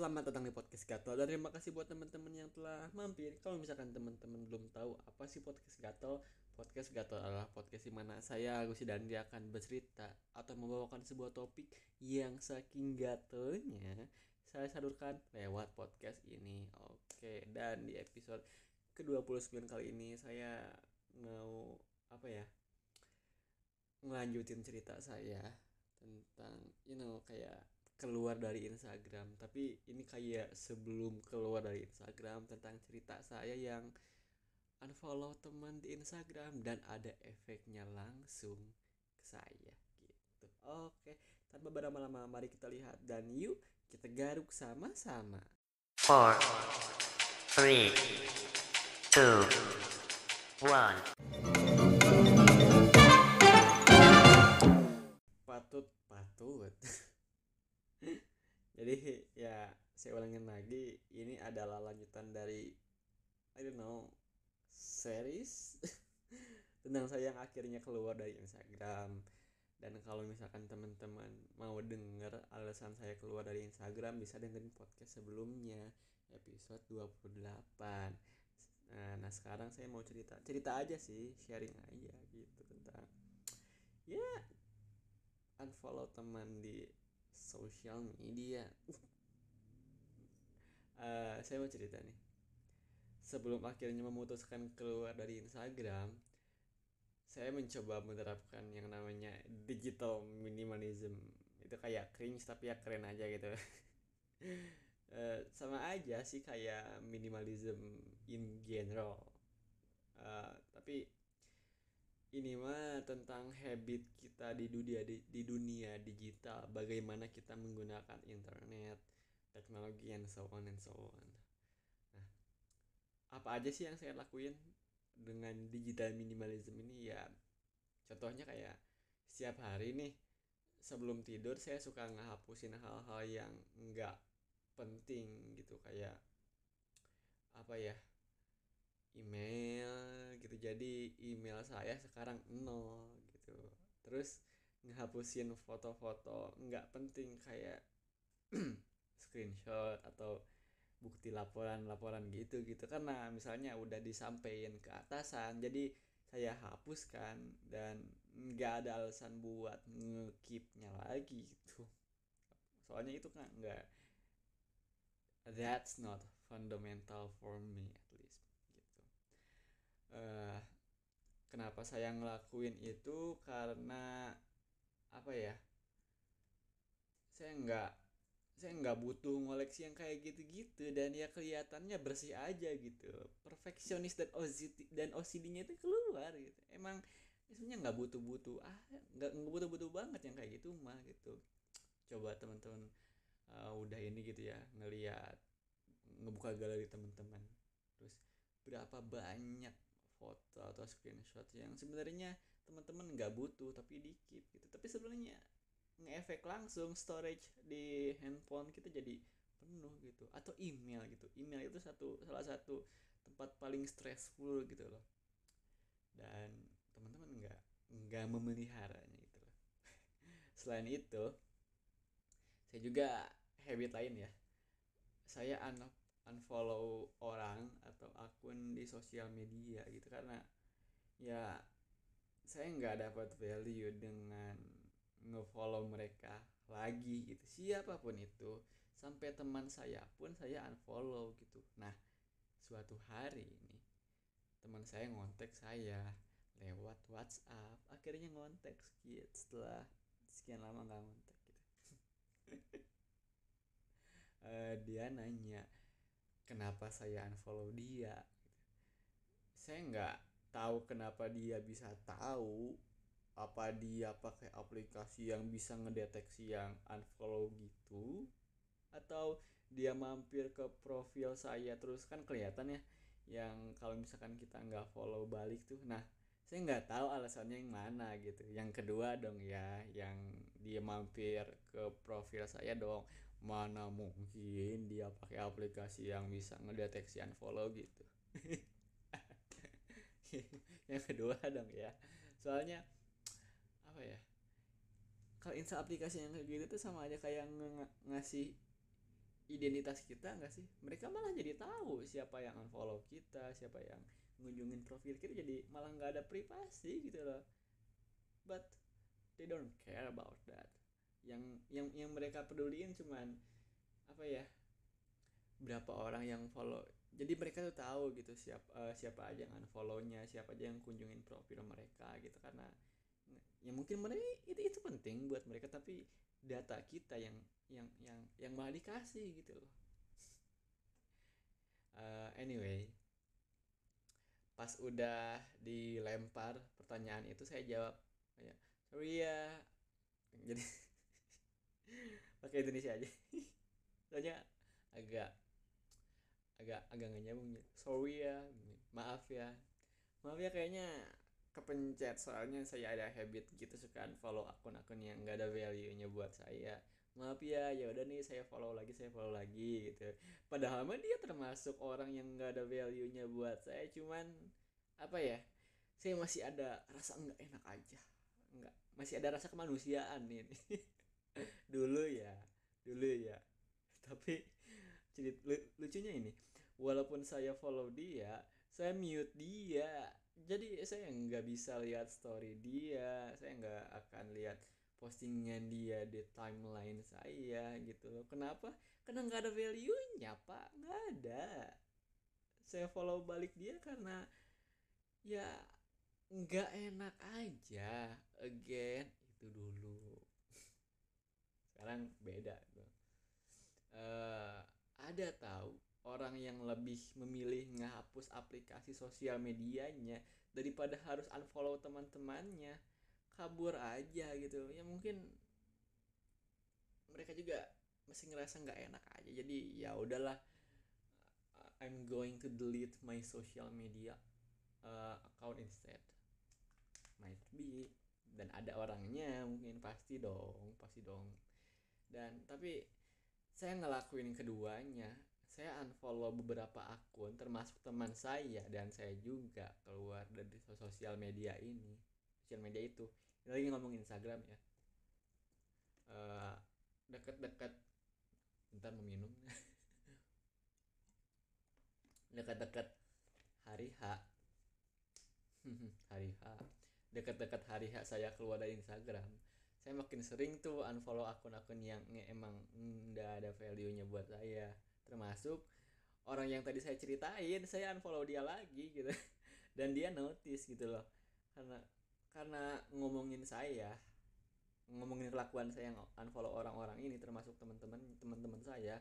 Selamat datang di podcast Gatel dan terima kasih buat teman-teman yang telah mampir. Kalau misalkan teman-teman belum tahu apa sih podcast Gatel, podcast Gatel adalah podcast di mana saya Agus Dandi akan bercerita atau membawakan sebuah topik yang saking gatelnya saya salurkan lewat podcast ini. Oke, dan di episode ke-29 kali ini saya mau apa ya? ngelanjutin cerita saya tentang you know kayak keluar dari Instagram. Tapi ini kayak sebelum keluar dari Instagram tentang cerita saya yang unfollow teman di Instagram dan ada efeknya langsung ke saya gitu. Oke tanpa berlama-lama mari kita lihat dan yuk kita garuk sama-sama. Four, three, two, one. patut patut jadi ya saya ulangin lagi ini adalah lanjutan dari I don't know series tentang saya yang akhirnya keluar dari Instagram. Dan kalau misalkan teman-teman mau denger alasan saya keluar dari Instagram bisa dengerin podcast sebelumnya episode 28 nah, nah sekarang saya mau cerita cerita aja sih sharing aja gitu tentang ya unfollow teman di sosial media. Uh, saya mau cerita nih. Sebelum akhirnya memutuskan keluar dari Instagram saya mencoba menerapkan yang namanya digital minimalism. Itu kayak cringe tapi ya keren aja gitu. Uh, sama aja sih kayak minimalism in general. Uh, tapi ini mah tentang habit kita di dunia di, di dunia digital. Bagaimana kita menggunakan internet teknologi and so on and so on. Nah apa aja sih yang saya lakuin dengan digital minimalism ini? Ya contohnya kayak setiap hari nih sebelum tidur saya suka ngehapusin hal-hal yang enggak penting gitu. Kayak apa ya email gitu. Jadi email saya sekarang nol gitu. Terus ngehapusin foto-foto nggak penting kayak screenshot atau bukti laporan-laporan gitu gitu. Karena misalnya udah disampaikan ke atasan jadi saya hapuskan dan nggak ada alasan buat ngekipnya lagi gitu. Soalnya itu kan nggak that's not fundamental for me uh, kenapa saya ngelakuin itu karena apa ya saya nggak saya nggak butuh ngoleksi yang kayak gitu-gitu dan ya kelihatannya bersih aja gitu. Perfeksionis dan OCD dan OCD-nya itu keluar gitu. Emang sebenarnya nggak butuh-butuh ah nggak butuh-butuh banget yang kayak gitu mah gitu. Coba teman-teman uh, udah ini gitu ya ngelihat ngebuka galeri teman-teman. Terus berapa banyak foto atau screenshot yang sebenarnya teman-teman nggak butuh tapi di keep gitu. Tapi sebenarnya ngefek langsung storage di handphone kita jadi penuh gitu. Atau email gitu. Email itu satu salah satu tempat paling stressful gitu loh. Dan teman-teman nggak nggak memeliharanya gitu loh. Selain itu saya juga habit lain ya. Saya anak unfollow orang atau akun di sosial media gitu. Karena ya saya nggak dapat value dengan ngefollow mereka lagi gitu. Siapa pun itu sampai teman saya pun saya unfollow gitu. Nah suatu hari ini teman saya ngontek saya lewat WhatsApp. Akhirnya ngontek gitu setelah sekian lama nggak ngontek gitu. Uh, dia nanya kenapa saya unfollow dia. Saya nggak tahu kenapa dia bisa tahu apa dia pakai aplikasi yang bisa ngedeteksi yang unfollow gitu atau dia mampir ke profil saya terus kan kelihatan ya yang kalau misalkan kita nggak follow balik tuh. Nah saya nggak tahu alasannya yang mana gitu. Yang kedua dong ya yang dia mampir ke profil saya dong mana mungkin dia pakai aplikasi yang bisa ngedeteksi unfollow gitu. Yang kedua dong ya. Soalnya apa ya? Kalau install aplikasi yang kayak gitu tuh sama aja kayak ng ngasih identitas kita nggak sih? Mereka malah jadi tahu siapa yang unfollow kita siapa yang ngunjungin profil kita jadi malah nggak ada privasi gitu loh. But they don't care about that yang yang yang mereka peduliin cuman apa ya berapa orang yang follow. Jadi mereka tuh tahu gitu siapa uh, siapa aja yang unfollownya siapa aja yang kunjungin profil mereka gitu. Karena ya mungkin mereka itu itu penting buat mereka tapi data kita yang yang yang yang malah dikasih gitu loh. Uh, anyway pas udah dilempar pertanyaan itu saya jawab kayak sorry ya. Jadi pakai Indonesia aja. Soalnya agak agak agak nggak nyambung ya sorry ya maaf ya. Maaf ya kayaknya kepencet soalnya saya ada habit gitu suka follow akun-akun yang nggak ada value-nya buat saya. Maaf ya ya udah nih saya follow lagi saya follow lagi gitu. Padahal mah dia termasuk orang yang nggak ada value-nya buat saya cuman apa ya saya masih ada rasa nggak enak aja. Nggak masih ada rasa kemanusiaan ini dulu ya dulu ya. Tapi lucunya ini walaupun saya follow dia saya mute dia. Jadi saya nggak bisa lihat story dia saya nggak akan lihat postingan dia di timeline saya gitu loh. Kenapa? Karena nggak ada value nya pak. Nggak ada. Saya follow balik dia karena ya nggak enak aja. Again itu dulu sekarang beda uh, ada tahu orang yang lebih memilih ngehapus aplikasi sosial medianya daripada harus unfollow teman-temannya? Kabur aja gitu. Ya mungkin mereka juga masih ngerasa nggak enak aja. Jadi ya udahlah I'm going to delete my social media uh, account instead. Might be. Dan ada orangnya mungkin pasti dong pasti dong dan tapi saya ngelakuin keduanya. Saya unfollow beberapa akun termasuk teman saya dan saya juga keluar dari sosial media ini. Sosial media itu. Ini lagi ngomong Instagram ya. Uh, deket-deket. Bentar mau minum. Deket-deket hari H. Hari H. Deket-deket hari H saya keluar dari Instagram saya makin sering tuh unfollow akun-akun yang emang nggak ada value-nya buat saya. Termasuk orang yang tadi saya ceritain saya unfollow dia lagi gitu. Dan dia notice gitu loh. Karena karena ngomongin saya ngomongin kelakuan saya yang unfollow orang-orang ini termasuk teman-teman teman-teman saya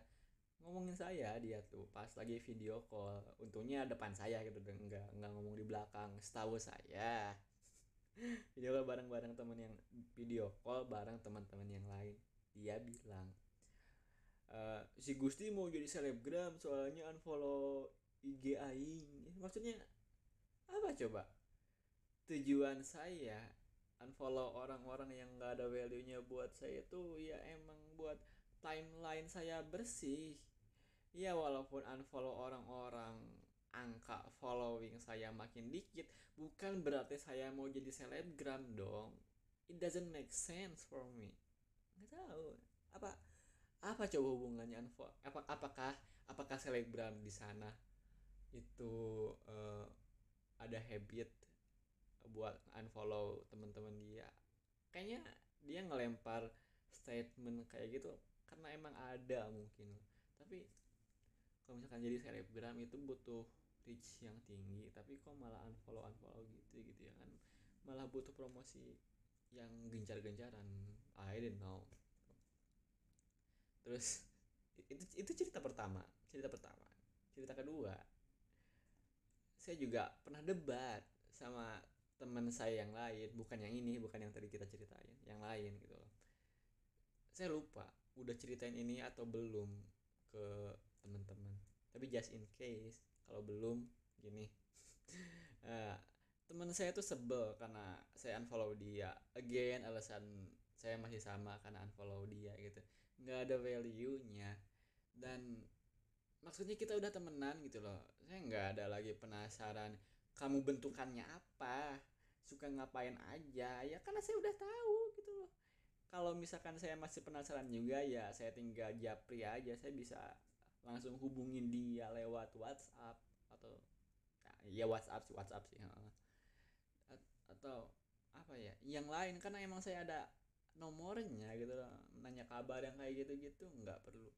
ngomongin saya dia tuh pas lagi video call untungnya depan saya gitu. Enggak enggak ngomong di belakang setahu saya video call bareng-bareng teman yang video call bareng teman-teman yang lain. Dia bilang uh, si Gusti mau jadi selebgram soalnya unfollow IG aing. Maksudnya apa coba? Tujuan saya unfollow orang-orang yang nggak ada value nya buat saya tuh ya emang buat timeline saya bersih. Ya walaupun unfollow orang-orang angka following saya makin dikit bukan berarti saya mau jadi selebgram dong. It doesn't make sense for me. Nggak tahu. Apa apa coba hubungannya info apa apakah apakah selebgram di sana itu uh, ada habit buat unfollow teman-teman dia? Kayaknya dia ngelempar statement kayak gitu karena emang ada mungkin. Tapi kalau misalkan jadi selebgram itu butuh reach yang tinggi tapi kok malah unfollow unfollow gitu gitu ya kan. Malah butuh promosi yang gencar-gencaran. I don't know. Terus itu itu cerita pertama cerita pertama. Cerita kedua saya juga pernah debat sama teman saya yang lain bukan yang ini bukan yang tadi kita ceritain yang lain gitu loh. Saya lupa udah ceritain ini atau belum ke teman-teman. Tapi just in case kalau belum gini. Uh, teman saya tuh sebel karena saya unfollow dia. Again alasan saya masih sama karena unfollow dia gitu. Nggak ada value nya dan maksudnya kita udah temenan gitu loh. Saya nggak ada lagi penasaran kamu bentukannya apa? Suka ngapain aja? Ya karena saya udah tahu gitu loh. Kalau misalkan saya masih penasaran juga ya saya tinggal japri aja saya bisa langsung hubungin dia lewat WhatsApp atau ya, WhatsApp sih WhatsApp sih atau apa ya yang lain karena emang saya ada nomornya gitu nanya kabar yang kayak gitu-gitu nggak perlu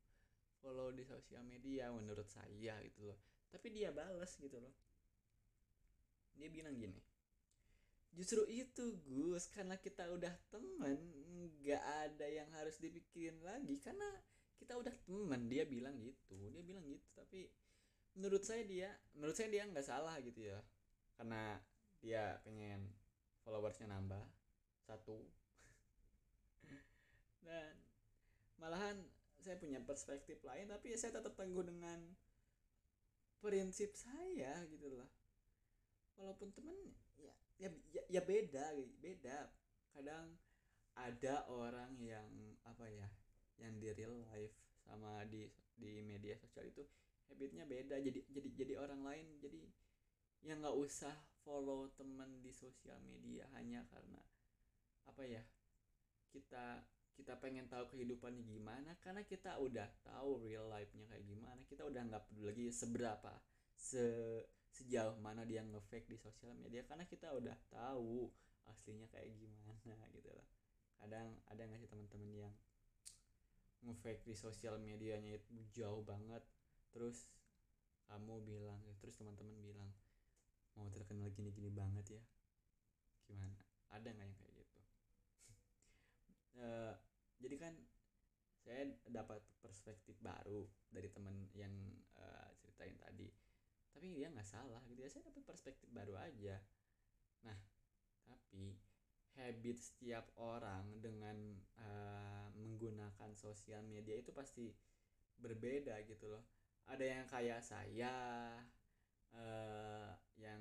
follow di sosial media menurut saya gitu loh. Tapi dia balas gitu loh. Dia bilang gini justru itu Gus karena kita udah temen nggak ada yang harus dipikirin lagi karena kita udah temen dia bilang gitu dia bilang gitu tapi menurut saya dia menurut saya dia nggak salah gitu ya. Karena dia pengen followersnya nambah satu. Dan malahan saya punya perspektif lain tapi saya tetap teguh dengan prinsip saya gitu loh walaupun temen ya ya ya, ya beda beda. Kadang ada orang yang apa ya yang di real life sama di di media sosial itu habitnya beda. Jadi jadi jadi orang lain jadi yang nggak usah follow teman di sosial media hanya karena apa ya kita kita pengen tahu kehidupannya gimana. Karena kita udah tahu real life-nya kayak gimana kita udah nggak peduli lagi seberapa se sejauh mana dia ngefake di sosial media. Karena kita udah tahu aslinya kayak gimana gitu loh kadang ada nggak sih teman-teman yang ngefake di sosial medianya itu jauh banget. Terus kamu bilang terus teman-teman bilang mau terkenal gini-gini banget ya? Gimana? Ada nggak yang kayak gitu? Uh, jadi kan saya dapat perspektif baru dari teman yang uh, ceritain tadi. Tapi dia nggak salah gitu ya saya dapat perspektif baru aja. Nah tapi habit setiap orang dengan uh, menggunakan sosial media itu pasti berbeda gitu loh. Ada yang kayak saya uh, yang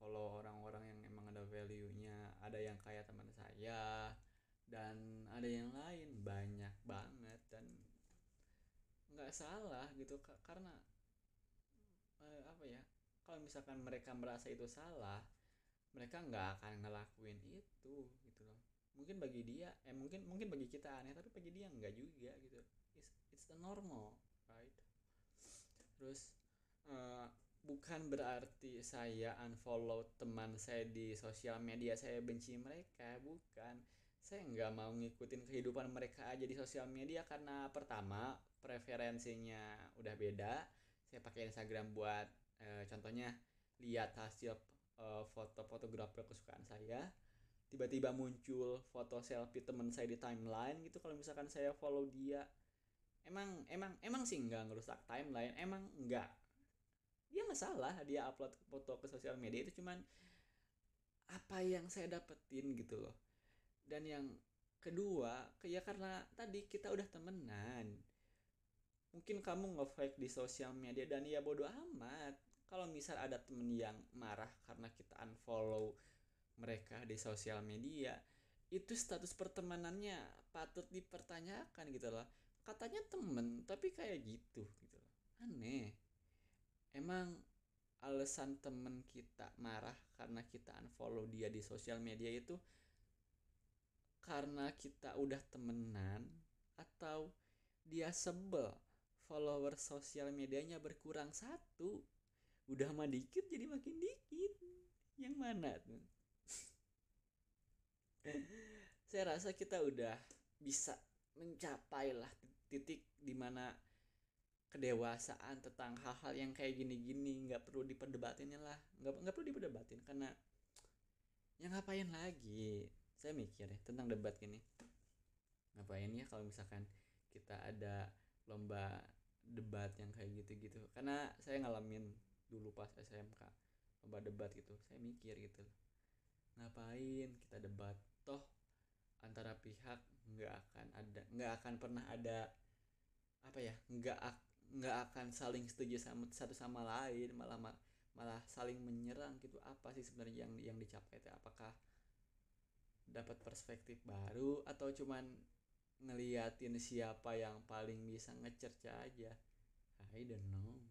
follow orang-orang yang emang ada value-nya ada yang kayak teman saya dan ada yang lain banyak banget dan nggak salah gitu karena uh, apa ya kalau misalkan mereka merasa itu salah mereka nggak akan ngelakuin itu gitu loh. Mungkin bagi dia eh mungkin mungkin bagi kita aneh tapi bagi dia nggak juga gitu. It's, it's the normal right? Terus uh, bukan berarti saya unfollow teman saya di sosial media saya benci mereka bukan. Saya nggak mau ngikutin kehidupan mereka aja di sosial media karena pertama preferensinya udah beda. Saya pakai Instagram buat e, contohnya lihat hasil e, foto fotografer kesukaan saya. Tiba-tiba muncul foto selfie teman saya di timeline gitu. Kalau misalkan saya follow dia emang emang emang sih nggak ngerusak timeline. Emang nggak. Dia nggak salah dia upload foto ke sosial media itu. Cuman apa yang saya dapetin gitu loh. Dan yang kedua ya karena tadi kita udah temenan. Mungkin kamu nge-fake di sosial media dan ya bodoh amat kalau misal ada temen yang marah karena kita unfollow mereka di sosial media itu status pertemanannya patut dipertanyakan gitu loh. Katanya temen tapi kayak gitu gitu loh. Aneh. Emang alasan temen kita marah karena kita unfollow dia di sosial media itu karena kita udah temenan atau dia sebel follower sosial medianya berkurang satu udah mah dikit jadi makin dikit. Yang mana tuh? Saya rasa kita udah bisa mencapai lah titik di mana kedewasaan tentang hal-hal yang kayak gini-gini nggak perlu diperdebatinnya lah. Nggak nggak perlu diperdebatin karena yang ngapain lagi? Saya mikir ya tentang debat gini. Ngapain ya kalau misalkan kita ada lomba debat yang kayak gitu-gitu? Karena saya ngalamin dulu pas SMK lomba debat gitu. Saya mikir gitu. Ngapain kita debat? Toh antara pihak nggak akan ada nggak akan pernah ada apa ya nggak nggak akan saling setuju sama satu sama lain malah malah saling menyerang gitu. Apa sih sebenarnya yang yang dicapai itu? Apakah dapat perspektif baru atau cuman ngeliatin siapa yang paling bisa ngecerca aja? I don't know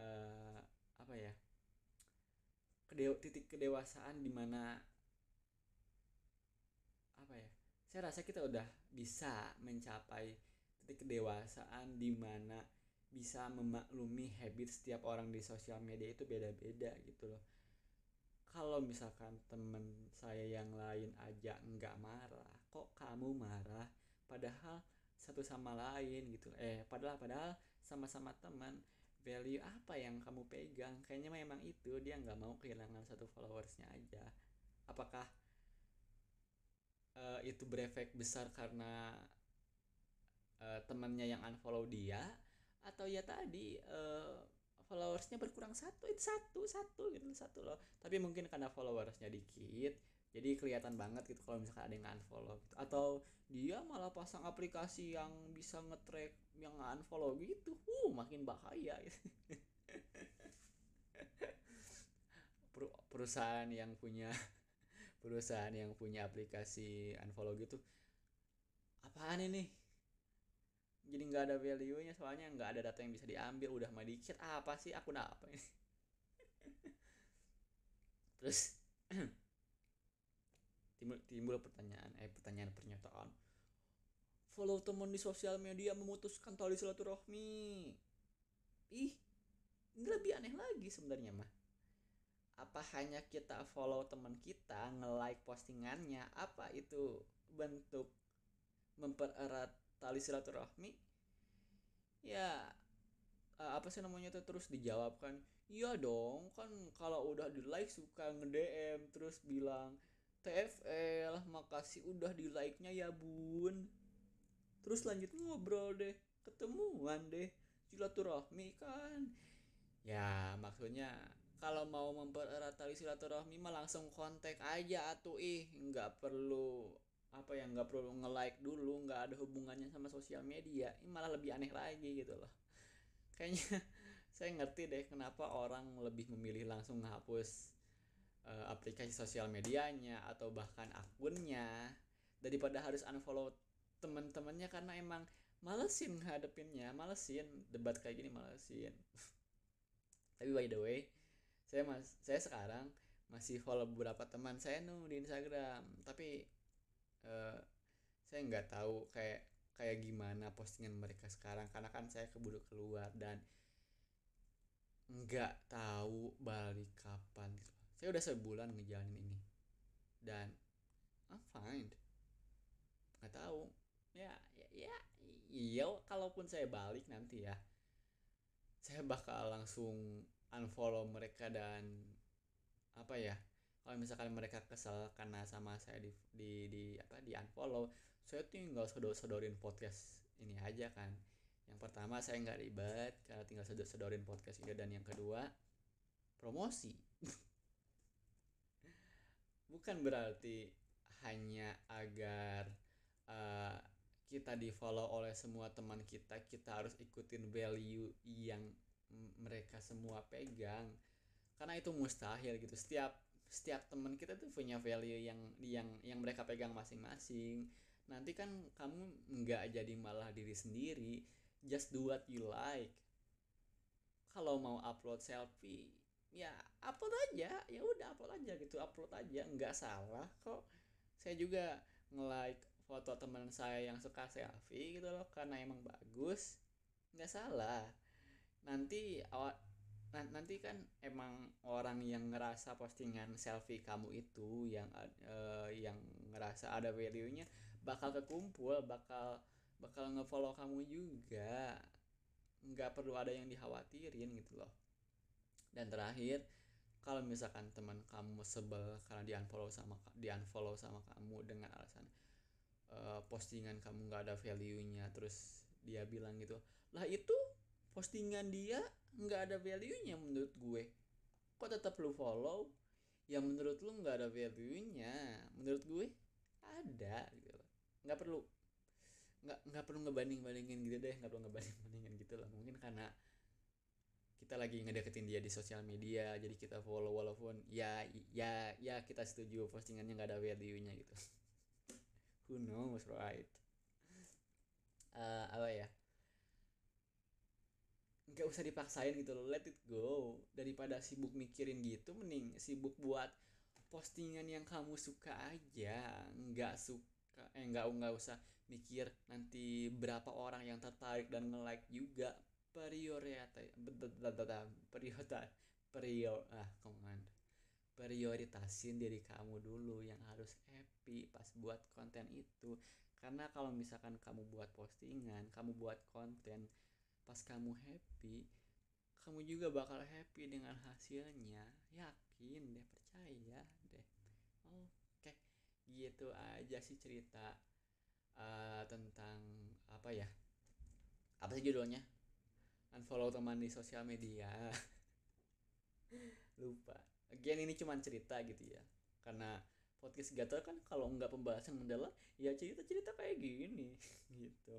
uh, apa ya Kedew titik kedewasaan di mana saya rasa kita udah bisa mencapai titik kedewasaan di mana bisa memaklumi habit setiap orang di sosial media itu beda-beda gitu loh. Kalau misalkan temen saya yang lain aja nggak marah kok kamu marah? Padahal satu sama lain gitu. Eh padahal padahal sama-sama teman value apa yang kamu pegang? Kayaknya memang itu dia nggak mau kehilangan satu followersnya aja. Apakah uh, itu berefek besar karena uh, temannya yang unfollow dia? Atau ya tadi uh, followersnya berkurang satu? Itu satu satu gitu satu loh. Tapi mungkin karena followersnya dikit jadi kelihatan banget gitu kalau misalkan ada yang unfollow gitu. atau dia malah pasang aplikasi yang bisa ngetrack yang unfollow gitu. Uh makin bahaya gitu. perusahaan yang punya perusahaan yang punya aplikasi unfollow gitu. Apaan ini? Jadi nggak ada value nya soalnya nggak ada data yang bisa diambil. Udah mah dikit apa sih? Akun apa ini? Terus timbul timbul pertanyaan eh pertanyaan pernyataan. Follow teman di sosial media memutuskan tali silaturahmi. Ih ini lebih aneh lagi sebenarnya mah. Apa hanya kita follow teman kita nge-like postingannya apa itu bentuk mempererat tali silaturahmi? Ya apa sih namanya tuh terus dijawabkan iya dong kan kalau udah di like suka nge DM terus bilang TFL makasih udah di like nya ya bun. Terus lanjut ngobrol deh ketemuan deh silaturahmi kan. Ya maksudnya kalau mau mempererat tali silaturahmi mah langsung kontak aja atuh. Ih nggak perlu apa yang nggak perlu nge like dulu nggak ada hubungannya sama sosial media. Ini malah lebih aneh lagi gitu loh. Kayaknya saya ngerti deh kenapa orang lebih memilih langsung menghapus uh, aplikasi sosial medianya atau bahkan akunnya daripada harus unfollow teman-temannya karena emang malesin hadepinnya malesin. Debat kayak gini malesin. Tapi by the way saya mas saya sekarang masih follow beberapa teman saya nu di Instagram. Tapi uh, saya nggak tahu kayak kayak gimana postingan mereka sekarang. Karena kan saya keburu keluar dan nggak tahu balik kapan saya udah sebulan ngejalanin ini. Dan I'm fine. Nggak tahu. Ya ya ya iya kalaupun saya balik nanti ya saya bakal langsung unfollow mereka dan apa ya kalau misalkan mereka kesel karena sama saya di di, di apa di unfollow saya tinggal sodor sodorin podcast ini aja kan. Yang pertama saya nggak ribet karena tinggal sodor sodorin podcast ini. Dan yang kedua promosi bukan berarti hanya agar uh, kita di follow oleh semua teman kita kita harus ikutin value yang mereka semua pegang. Karena itu mustahil gitu. Setiap setiap teman kita tuh punya value yang yang yang mereka pegang masing-masing. Nanti kan kamu nggak jadi malah diri sendiri. Just do what you like. Kalau mau upload selfie ya upload aja. Ya udah upload aja gitu. Upload aja. Nggak salah kok. Saya juga nge-like foto teman saya yang suka selfie gitu loh karena emang bagus. Nggak salah. Nanti awal nanti kan emang orang yang ngerasa postingan selfie kamu itu yang uh, yang ngerasa ada value-nya bakal kekumpul bakal bakal ngefollow kamu juga. Nggak perlu ada yang dikhawatirin gitu loh dan terakhir kalau misalkan teman kamu sebel karena di unfollow sama di unfollow sama kamu dengan alasan uh, postingan kamu nggak ada value-nya terus dia bilang gitu lah itu postingan dia nggak ada value-nya menurut gue. Kok tetap lu follow? Ya menurut lu nggak ada value-nya. Menurut gue ada gitu. Nggak perlu nggak nggak perlu ngebanding bandingin gitu deh nggak perlu ngebanding bandingin gitu loh mungkin karena kita lagi ngedeketin dia di sosial media jadi kita follow walaupun ya ya ya kita setuju postingannya nggak ada value-nya gitu. Who knows right? Uh, apa ya? Nggak usah dipaksain gitu loh let it go. Daripada sibuk mikirin gitu mending sibuk buat postingan yang kamu suka aja. Nggak suka Ka- eh nggak nggak usah mikir nanti berapa orang yang tertarik dan nge-like juga prioritas prioritas prior ah command. Prioritasin diri kamu dulu yang harus happy pas buat konten itu. Karena kalau misalkan kamu buat postingan kamu buat konten pas kamu happy kamu juga bakal happy dengan hasilnya. Yakin deh percaya deh. Oke gitu aja sih cerita uh, tentang apa ya apa sih judulnya unfollow teman di sosial media. Lupa. Again ini cuma cerita gitu ya. Karena podcast gatel kan kalau nggak pembahasan mendalam ya cerita cerita kayak gini. Gitu.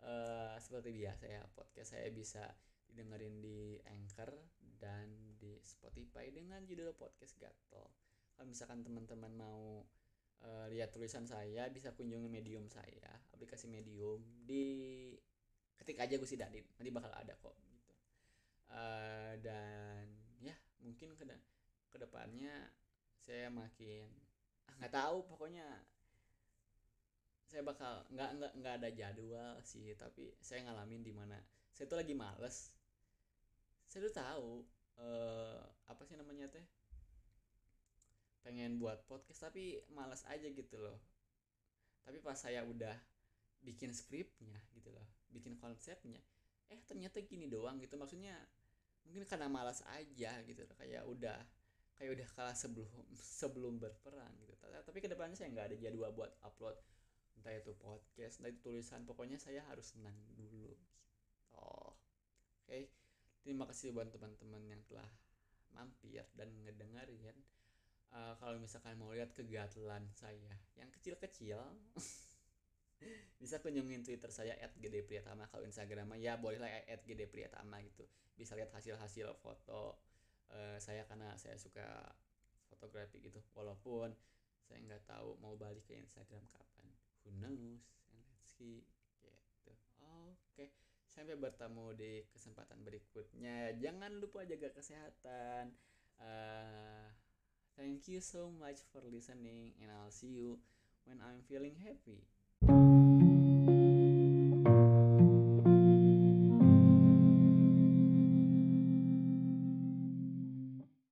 Uh, seperti biasa ya podcast saya bisa didengerin di Anchor dan di Spotify dengan judul podcast gatel. Kalau misalkan teman-teman mau uh, lihat tulisan saya bisa kunjungi medium saya aplikasi medium di ketik aja gue sih Dadin nanti bakal ada kok gitu. Uh, dan ya mungkin ke ke depannya saya makin ah, nggak tahu pokoknya saya bakal nggak nggak nggak ada jadwal sih tapi saya ngalamin di mana saya tuh lagi males. Saya tuh tahu uh, apa sih namanya teh? Pengen buat podcast tapi males aja gitu loh. Tapi pas saya udah bikin skripnya gitu loh bikin konsepnya eh ternyata gini doang gitu. Maksudnya mungkin karena malas aja gitu loh kayak udah kayak udah kalah sebelum sebelum berperang gitu. Tapi ke depannya saya nggak ada jadwal buat upload entah itu podcast entah itu tulisan pokoknya saya harus senang dulu gitu. Oke okay. terima kasih buat teman-teman yang telah mampir dan ngedengerin. Uh, kalau misalkan mau lihat kegatelan saya yang kecil-kecil bisa kunjungin Twitter saya @gdpriyatama kalau Instagramnya ya bolehlah @gdpriyatama gitu. Bisa lihat hasil-hasil foto uh, saya karena saya suka fotografi gitu. Walaupun saya nggak tahu mau balik ke Instagram kapan. Who knows? And let's see. Gitu. Oke. Okay. sampai bertemu di kesempatan berikutnya. Jangan lupa jaga kesehatan. Uh, thank you so much for listening and I'll see you when I'm feeling happy